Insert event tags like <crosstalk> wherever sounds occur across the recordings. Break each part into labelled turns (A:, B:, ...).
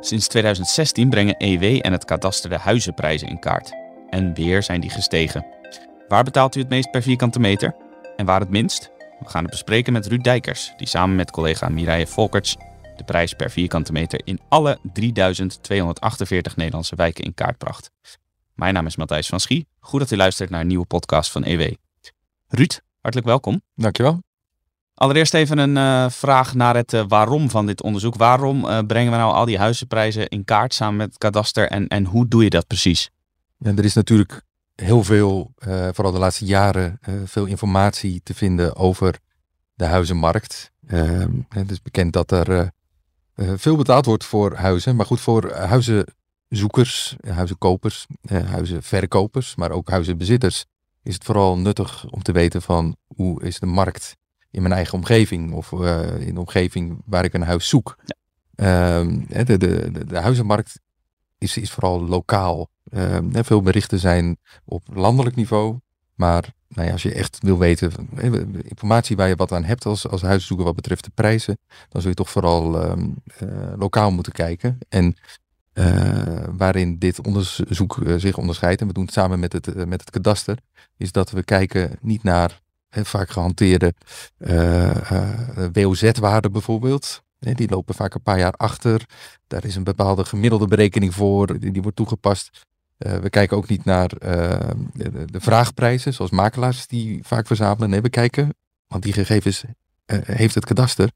A: Sinds 2016 brengen EW en het kadaster de huizenprijzen in kaart. En weer zijn die gestegen. Waar betaalt u het meest per vierkante meter? En waar het minst? We gaan het bespreken met Ruud Dijkers, die samen met collega Mireille Volkerts de prijs per vierkante meter in alle 3248 Nederlandse wijken in kaart bracht. Mijn naam is Matthijs van Schie. Goed dat u luistert naar een nieuwe podcast van EW. Ruud, hartelijk welkom.
B: Dankjewel.
A: Allereerst even een uh, vraag naar het uh, waarom van dit onderzoek. Waarom uh, brengen we nou al die huizenprijzen in kaart samen met het kadaster en, en hoe doe je dat precies?
B: Ja, er is natuurlijk heel veel, vooral de laatste jaren, veel informatie te vinden over de huizenmarkt. Ehm, het is bekend dat er veel betaald wordt voor huizen, maar goed voor huizenzoekers, huizenkopers, huizenverkopers, maar ook huizenbezitters is het vooral nuttig om te weten van hoe is de markt in mijn eigen omgeving of uh, in de omgeving waar ik een huis zoek. Ja. Ehm, de, de, de, de, huizenmarkt is, is vooral lokaal. Um, veel berichten zijn op landelijk niveau, maar nou ja, als je echt wil weten, informatie waar je wat aan hebt als, als huiszoeker wat betreft de prijzen, dan zul je toch vooral um, uh, lokaal moeten kijken. En uh, waarin dit onderzoek zich onderscheidt, en we doen het samen met het, met het kadaster, is dat we kijken niet naar vaak gehanteerde uh, uh, WOZ-waarden bijvoorbeeld. Die lopen vaak een paar jaar achter. Daar is een bepaalde gemiddelde berekening voor, die, wordt toegepast. Uh, we kijken ook niet naar de, de, vraagprijzen, zoals makelaars die vaak verzamelen. Nee, we kijken, want die gegevens heeft het kadaster.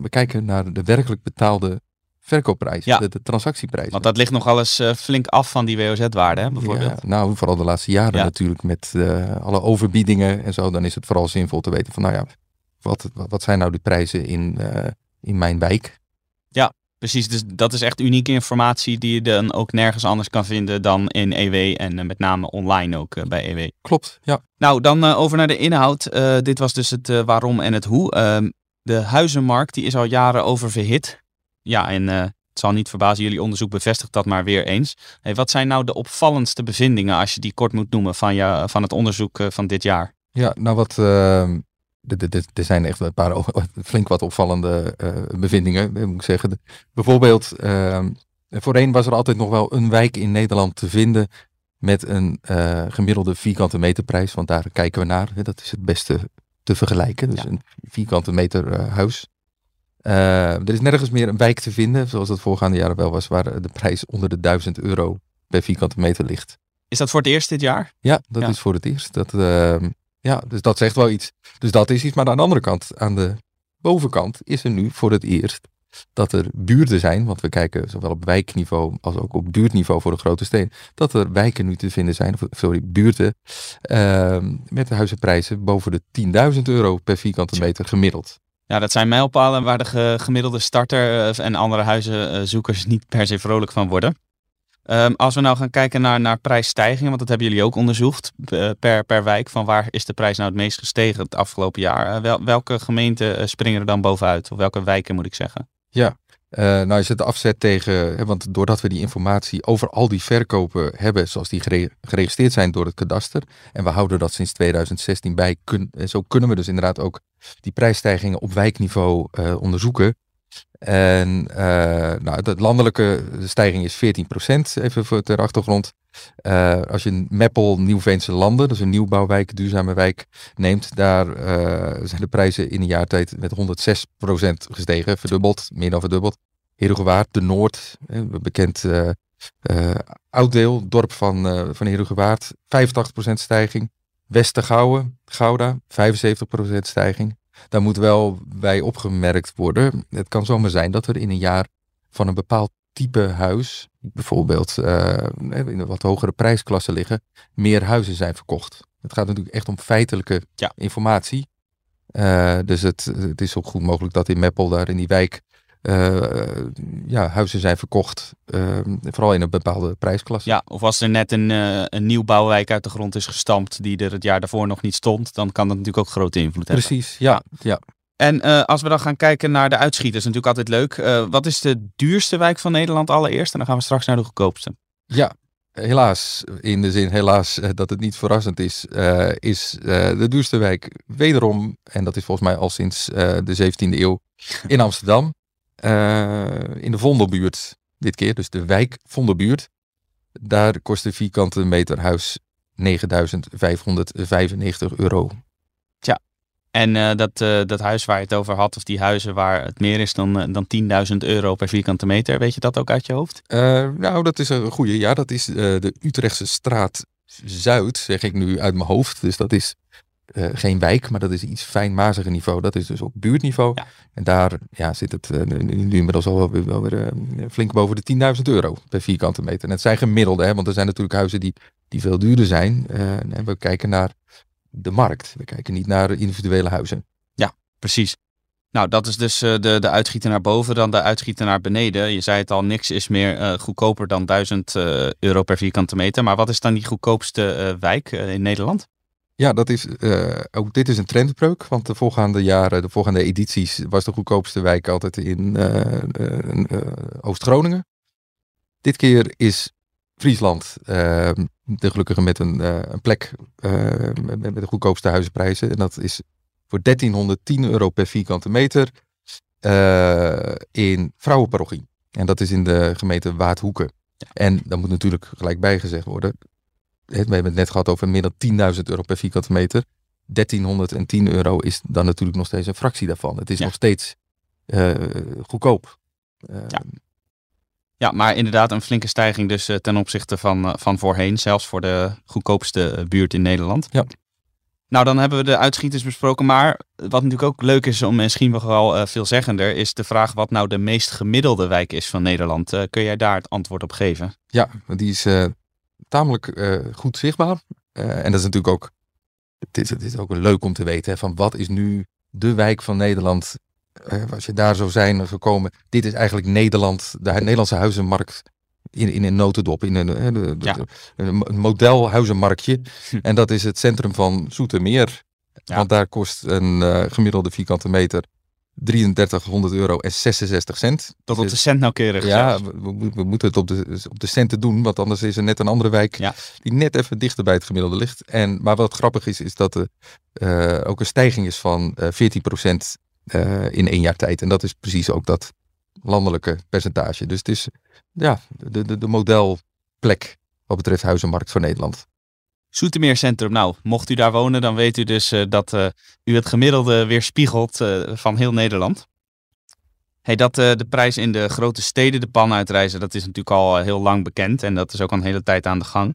B: we kijken naar de werkelijk betaalde verkoopprijs, ja. de, de, transactieprijs.
A: Want dat ligt nogal eens uh, flink af van die WOZ-waarde, bijvoorbeeld.
B: Ja, nou, vooral de laatste jaren natuurlijk met uh, alle overbiedingen en zo. Dan is het vooral zinvol te weten van, nou ja, wat, wat zijn nou de prijzen in, uh, in mijn wijk?
A: Ja, precies. Dus dat is echt unieke informatie die je dan ook nergens anders kan vinden dan in EW en met name online ook bij EW.
B: Klopt, ja.
A: Nou, dan over naar de inhoud. dit was dus het waarom en het hoe. Ehm, de huizenmarkt die is al jaren oververhit. Ja, en uh, het zal niet verbazen, jullie onderzoek bevestigt dat maar weer eens. Hey, wat zijn nou de opvallendste bevindingen, als je die kort moet noemen, van, je, van het onderzoek uh, van dit jaar?
B: Ja, nou wat... Uh, er zijn echt een paar <laughs> flink wat opvallende bevindingen, moet ik zeggen. Bijvoorbeeld, ehm, voorheen was er altijd nog wel een wijk in Nederland te vinden met een gemiddelde vierkante meterprijs, want daar kijken we naar. Dat is het beste te vergelijken. Dus een vierkante meter huis. Uh, er is nergens meer een wijk te vinden, zoals dat voorgaande jaren wel was, waar de prijs onder de 1000 euro per vierkante meter ligt.
A: Is dat voor het eerst dit jaar?
B: Ja, dat is voor het eerst. Dat, uh, ja, dus dat zegt wel iets. Dus dat is iets. Maar aan de andere kant, aan de bovenkant, is er nu voor het eerst dat er buurten zijn, want we kijken zowel op wijkniveau als ook op buurtniveau voor de grote steden, dat er wijken nu te vinden zijn, sorry, buurten, uh, met huizenprijzen boven de 10.000 euro per vierkante meter gemiddeld.
A: Ja, dat zijn mijlpalen waar de gemiddelde starter eh, en andere huizenzoekers niet per se vrolijk van worden. Um, als we nou gaan kijken naar, naar prijsstijgingen, want dat hebben jullie ook onderzocht eh, per, per wijk, van waar is de prijs nou het meest gestegen het afgelopen jaar? Uh, wel, welke gemeenten springen er dan bovenuit? Of welke wijken moet ik zeggen?
B: Ja, uh, nou, je het afzet tegen, hè, want doordat we die informatie over al die verkopen hebben, zoals die geregistreerd zijn door het kadaster, en we houden dat sinds 2016 bij, kun, zo kunnen we dus inderdaad ook die prijsstijgingen op wijkniveau uh, onderzoeken. En nou, de landelijke stijging is 14%, even voor ter achtergrond. Uh, als je Meppel, Nieuw-Veense Landen, dat is een nieuwbouwwijk, duurzame wijk, neemt, daar uh, zijn de prijzen in een jaar tijd met 106% gestegen, verdubbeld, meer dan verdubbeld. Herugewaard, de Noord, bekend uh, ouddeel, dorp van, van Herugewaard, 85% stijging. Westergouwen, Gouda, 75% stijging. Daar moet wel bij opgemerkt worden. Het kan zomaar zijn dat er in een jaar van een bepaald type huis, bijvoorbeeld uh, in een wat hogere prijsklasse liggen, meer huizen zijn verkocht. Het gaat natuurlijk echt om feitelijke ja. informatie. Uh, dus het, het is ook goed mogelijk dat in Meppel, daar in die wijk, uh, ja, huizen zijn verkocht. vooral in een bepaalde prijsklasse.
A: Ja, of als er net een, een nieuw bouwwijk uit de grond is gestampt die er het jaar daarvoor nog niet stond, dan kan dat natuurlijk ook grote invloed
B: hebben. Precies, ja. ja.
A: En uh, als we dan gaan kijken naar de uitschieters, natuurlijk altijd leuk. Uh, wat is de duurste wijk van Nederland allereerst? En dan gaan we straks naar de goedkoopste.
B: Ja, helaas, in de zin helaas uh, dat het niet verrassend is, is de duurste wijk wederom, en dat is volgens mij al sinds de 17e eeuw, in Amsterdam. in de Vondelbuurt dit keer, dus de wijk Vondelbuurt. Daar kost de vierkante meter huis 9.595 euro.
A: En uh, dat, uh, dat huis waar je het over had, of die huizen waar het meer is dan, uh, dan 10.000 euro per vierkante meter, weet je dat ook uit je hoofd?
B: nou, dat is een goede. Ja, dat is de Utrechtse straat Zuid, zeg ik nu uit mijn hoofd. Dus dat is geen wijk, maar dat is iets fijnmaziger niveau. Dat is dus op buurtniveau. Ja. En daar ja, zit het nu inmiddels al wel weer, wel weer flink boven de 10.000 euro per vierkante meter. En het zijn gemiddelde, hè, want er zijn natuurlijk huizen die, die veel duurder zijn. en we kijken naar de markt. We kijken niet naar individuele huizen.
A: Ja, precies. Nou, dat is dus uh, de, de uitschieter naar boven dan de uitschieter naar beneden. Je zei het al, niks is meer uh, goedkoper dan 1000 uh, eh, euro per vierkante meter. Maar wat is dan die goedkoopste wijk in Nederland?
B: Ja, dat is, ook dit is een trendbreuk. Want de voorgaande jaren, de voorgaande edities, was de goedkoopste wijk altijd in Oost-Groningen. Dit keer is Friesland, ehm, de gelukkige met een, uh, een plek uh, met, met, de goedkoopste huizenprijzen. En dat is voor 1310 euro per vierkante meter uh, in Vrouwenparochie. En dat is in de gemeente Waardhoeken. En dan moet natuurlijk gelijk bijgezegd worden. We hebben het net gehad over meer dan 10.000 euro per vierkante meter. 1310 euro is dan natuurlijk nog steeds een fractie daarvan. Het is nog steeds goedkoop.
A: Ja. Ja, maar inderdaad een flinke stijging dus eh, ten opzichte van, eh, van voorheen. Zelfs voor de goedkoopste eh, buurt in Nederland.
B: Ja.
A: Nou, dan hebben we de uitschieters besproken. Maar wat natuurlijk ook leuk is, om misschien wel uh, veelzeggender, is de vraag wat nou de meest gemiddelde wijk is van Nederland. kun jij daar het antwoord op geven?
B: Ja, die is tamelijk goed zichtbaar. en dat is natuurlijk ook, het is, het is ook leuk om te weten, hè, van wat is nu de wijk van Nederland als je daar zou zijn gekomen, dit is eigenlijk Nederland, de Nederlandse huizenmarkt in, in een notendop, in een, de, ja. een modelhuizenmarktje. Hm. En dat is het centrum van Zoetermeer. Ja. Want daar kost een uh, gemiddelde vierkante meter 3300 euro en 66 cent.
A: Tot op de
B: dus
A: cent nauwkeurig.
B: Ja, we, we, moeten het op de, op de centen doen, want anders is er net een andere wijk ja. die net even dichter bij het gemiddelde ligt. En, maar wat grappig is, is dat er uh, ook een stijging is van uh, 14 uh, in één jaar tijd. En dat is precies ook dat landelijke percentage. Dus het is ja, de, de, de modelplek wat betreft huizenmarkt voor Nederland.
A: Zoetermeer Centrum. Nou, mocht u daar wonen, dan weet u dus uh, dat uh, u het gemiddelde weerspiegelt uh, van heel Nederland. Hey, dat de prijs in de grote steden de pan uitreizen, dat is natuurlijk al heel lang bekend. En dat is ook al een hele tijd aan de gang.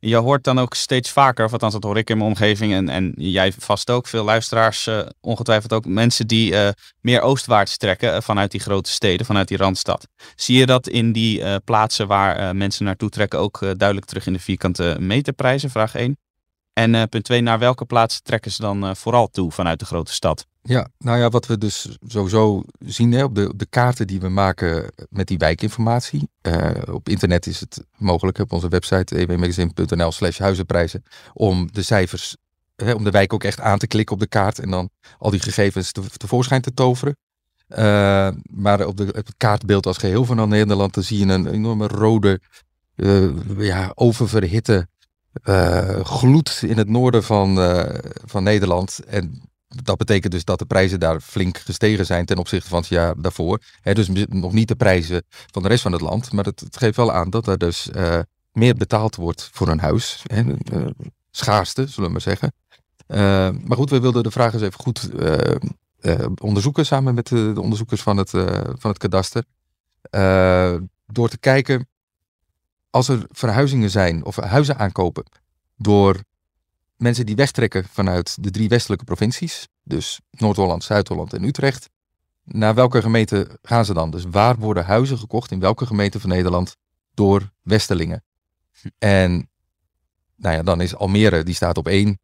A: Je hoort dan ook steeds vaker, of althans dat hoor ik in mijn omgeving en, en jij vast ook, veel luisteraars, uh, ongetwijfeld ook mensen die uh, meer oostwaarts trekken uh, vanuit die grote steden, vanuit die randstad. Zie je dat in die plaatsen waar mensen naartoe trekken ook duidelijk terug in de vierkante meterprijzen? Vraag 1. En punt 2, naar welke plaatsen trekken ze dan vooral toe vanuit de grote stad?
B: Ja, nou ja, wat we dus sowieso zien hè, op, de, de kaarten die we maken met die wijkinformatie. Uh, op internet is het mogelijk op onze website ewmagazine.nl slash huizenprijzen om de cijfers, hè, om de wijk ook echt aan te klikken op de kaart en dan al die gegevens te, tevoorschijn te toveren. Uh, maar op, de, op het kaartbeeld als geheel van Nederland, dan zie je een enorme rode, uh, ja, oververhitte gloed in het noorden van, van Nederland. En dat betekent dus dat de prijzen daar flink gestegen zijn ten opzichte van het jaar daarvoor. dus nog niet de prijzen van de rest van het land, maar het, het geeft wel aan dat er dus uh, meer betaald wordt voor een huis. Schaarste, zullen we maar zeggen. Maar goed, we wilden de vraag eens even goed onderzoeken samen met de, de, onderzoekers van het, van het kadaster. door te kijken, als er verhuizingen zijn of huizen aankopen door mensen die wegtrekken vanuit de drie westelijke provincies, dus Noord-Holland, Zuid-Holland en Utrecht, naar welke gemeente gaan ze dan? Dus waar worden huizen gekocht in welke gemeente van Nederland door Westelingen? En nou ja, dan is Almere, die staat op één.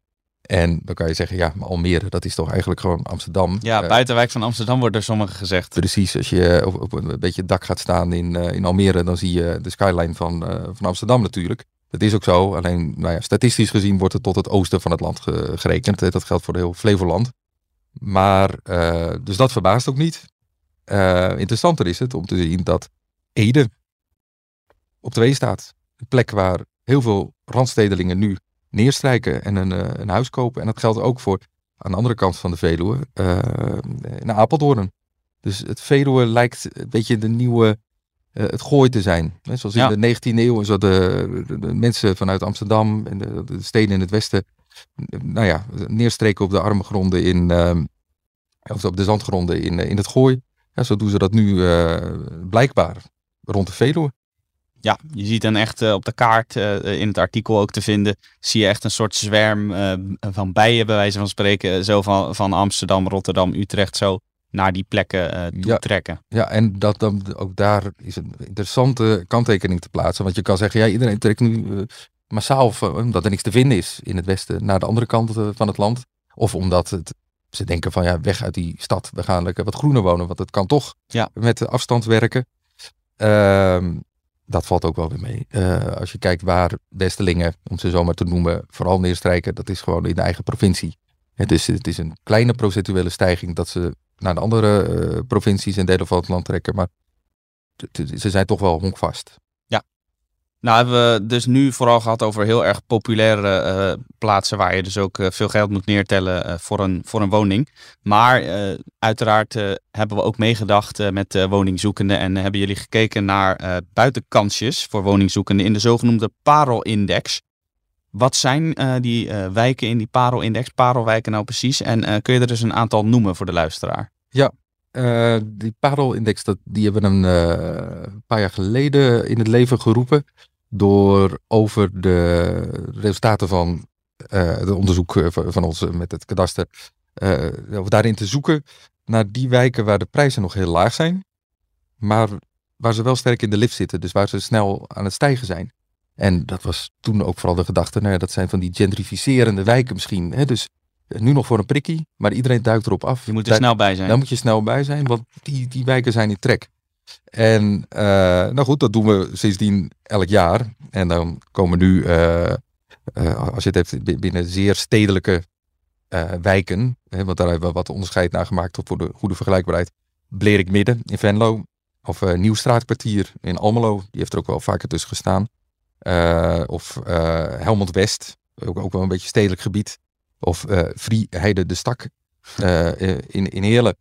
B: En dan kan je zeggen, ja, maar Almere, dat is toch eigenlijk gewoon Amsterdam.
A: Ja, uh, buitenwijk van Amsterdam wordt er sommigen gezegd.
B: Precies, als je op, op een beetje dak gaat staan in, uh, in Almere, dan zie je de skyline van, uh, van Amsterdam natuurlijk. Dat is ook zo, alleen nou ja, statistisch gezien wordt het tot het oosten van het land gerekend. Dat geldt voor heel Flevoland. Maar, dus dat verbaast ook niet. Interessanter is het om te zien dat Ede op twee staat. Een plek waar heel veel randstedelingen nu neerstrijken en een, uh, een huis kopen. En dat geldt ook voor aan de andere kant van de Veluwe, naar Apeldoorn. Dus het Veluwe lijkt een beetje de nieuwe, uh, het gooi te zijn. Hè? Zoals in de 19e eeuw, zo de, de, mensen vanuit Amsterdam en de, de, steden in het westen, nou ja, neerstreken op de arme gronden in, uh, of op de zandgronden in, in het gooi. Ja, zo doen ze dat nu blijkbaar rond de Veluwe.
A: Ja, je ziet dan echt uh, op de kaart, uh, in het artikel ook te vinden, zie je echt een soort zwerm uh, van bijen, bij wijze van spreken, zo van, van Amsterdam, Rotterdam, Utrecht, zo naar die plekken toe
B: ja,
A: trekken.
B: Ja, en dat dan ook daar is een interessante kanttekening te plaatsen. Want je kan zeggen, ja, iedereen trekt nu massaal, omdat er niks te vinden is in het westen, naar de andere kant van het land. Of omdat het, ze denken van, ja, weg uit die stad, we gaan lekker wat groener wonen, want het kan toch
A: ja.
B: met afstand werken. Dat valt ook wel weer mee. Uh, als je kijkt waar Westelingen, om ze zomaar te noemen, vooral neerstrijken, dat is gewoon in de eigen provincie. Het is, het is een kleine procentuele stijging dat ze naar de andere uh, provincies en delen van het land trekken, maar ze zijn toch wel honkvast.
A: Nou hebben we dus nu vooral gehad over heel erg populaire uh, plaatsen waar je dus ook uh, veel geld moet neertellen uh, voor, een, voor een woning. Maar uiteraard hebben we ook meegedacht met woningzoekenden en hebben jullie gekeken naar buitenkansjes voor woningzoekenden in de zogenoemde Parel-index. Wat zijn die wijken in die Parel-index, Parelwijken nou precies? En kun je er dus een aantal noemen voor de luisteraar?
B: Ja, die Parel-index die hebben we een paar jaar geleden in het leven geroepen door over de resultaten van uh, het onderzoek eh, van ons eh, met het kadaster, uh, of daarin te zoeken naar die wijken waar de prijzen nog heel laag zijn, maar waar ze wel sterk in de lift zitten, dus waar ze snel aan het stijgen zijn. En dat was toen ook vooral de gedachte, nou ja, dat zijn van die gentrificerende wijken misschien. Hè? Dus nu nog voor een prikkie, maar iedereen duikt erop af.
A: Je moet er snel bij zijn.
B: Daar moet je snel bij zijn, want die, die wijken zijn in trek. En uh, nou goed, dat doen we sindsdien elk jaar. En dan komen nu, uh, uh, als je het hebt binnen zeer stedelijke wijken, hè, want daar hebben we wat onderscheid naar gemaakt voor de goede vergelijkbaarheid. Blerik Midden in Venlo, of Nieuwstraatkwartier in Almelo, die heeft er ook wel vaker tussen gestaan. of Helmond West, ook, ook wel een beetje stedelijk gebied. Of Vrieheide de Stak in, in Heerlen.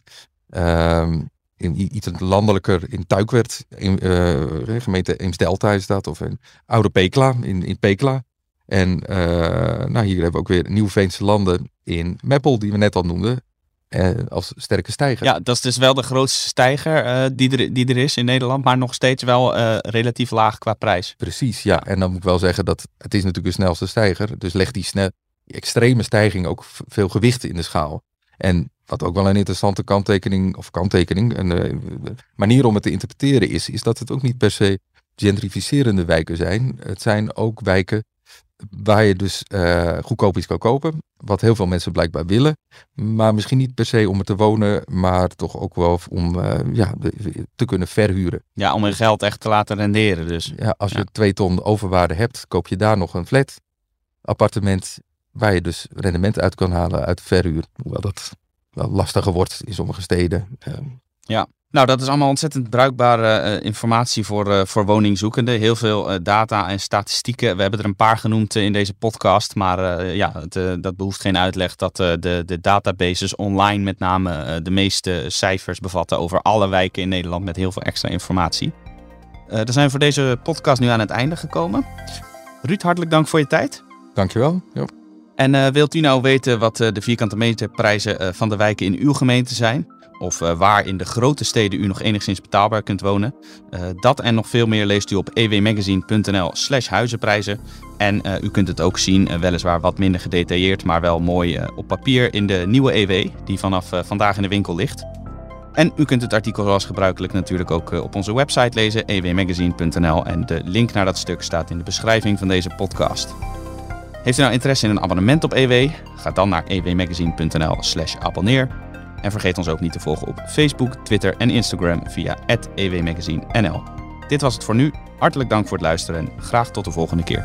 B: Ehm, in iets landelijker in Tuikwerd, in uh, gemeente Eemsdelta is dat, of in Oude Pekla, in, in Pekla. En uh, nou, hier hebben we ook weer Nieuw-Veense landen in Meppel, die we net al noemden, uh, als sterke stijger.
A: Ja, dat is dus wel de grootste stijger die, er, die er is in Nederland, maar nog steeds wel relatief laag qua prijs.
B: Precies, ja. En dan moet ik wel zeggen dat het is natuurlijk de snelste stijger, dus legt die, snel, die extreme stijging ook veel gewicht in de schaal. En wat ook wel een interessante kanttekening, of kanttekening, een uh, manier om het te interpreteren is, is dat het ook niet per se gentrificerende wijken zijn. Het zijn ook wijken waar je dus uh, goedkoop iets kan kopen, wat heel veel mensen blijkbaar willen, maar misschien niet per se om er te wonen, maar toch ook wel om uh, ja, te kunnen verhuren.
A: Ja, om hun geld echt te laten renderen dus.
B: Ja, als je twee ton overwaarde hebt, koop je daar nog een flat appartement waar je dus rendement uit kan halen uit verhuur. Hoewel dat wel lastiger wordt in sommige steden. Ehm,
A: ja, nou dat is allemaal ontzettend bruikbare uh, informatie voor, uh, voor woningzoekenden. Heel veel uh, data en statistieken. We hebben er een paar genoemd in deze podcast. Maar ja, het, dat behoeft geen uitleg dat de, de databases online met name de meeste cijfers bevatten over alle wijken in Nederland met heel veel extra informatie. dan zijn we voor deze podcast nu aan het einde gekomen. Ruud, hartelijk dank voor je tijd.
B: Dankjewel. Ja.
A: En uh, wilt u nou weten wat uh, de vierkante meterprijzen uh, van de wijken in uw gemeente zijn? Of waar in de grote steden u nog enigszins betaalbaar kunt wonen? dat en nog veel meer leest u op ewmagazine.nl slash huizenprijzen. En u kunt het ook zien, weliswaar wat minder gedetailleerd, maar wel mooi op papier in de nieuwe EW, die vanaf vandaag in de winkel ligt. En u kunt het artikel zoals gebruikelijk natuurlijk ook op onze website lezen, ewmagazine.nl. En de link naar dat stuk staat in de beschrijving van deze podcast. Heeft u nou interesse in een abonnement op EW? Ga dan naar ewmagazine.nl slash abonneer. En vergeet ons ook niet te volgen op Facebook, Twitter en Instagram via @ewmagazinenl. Dit was het voor nu. Hartelijk dank voor het luisteren en graag tot de volgende keer.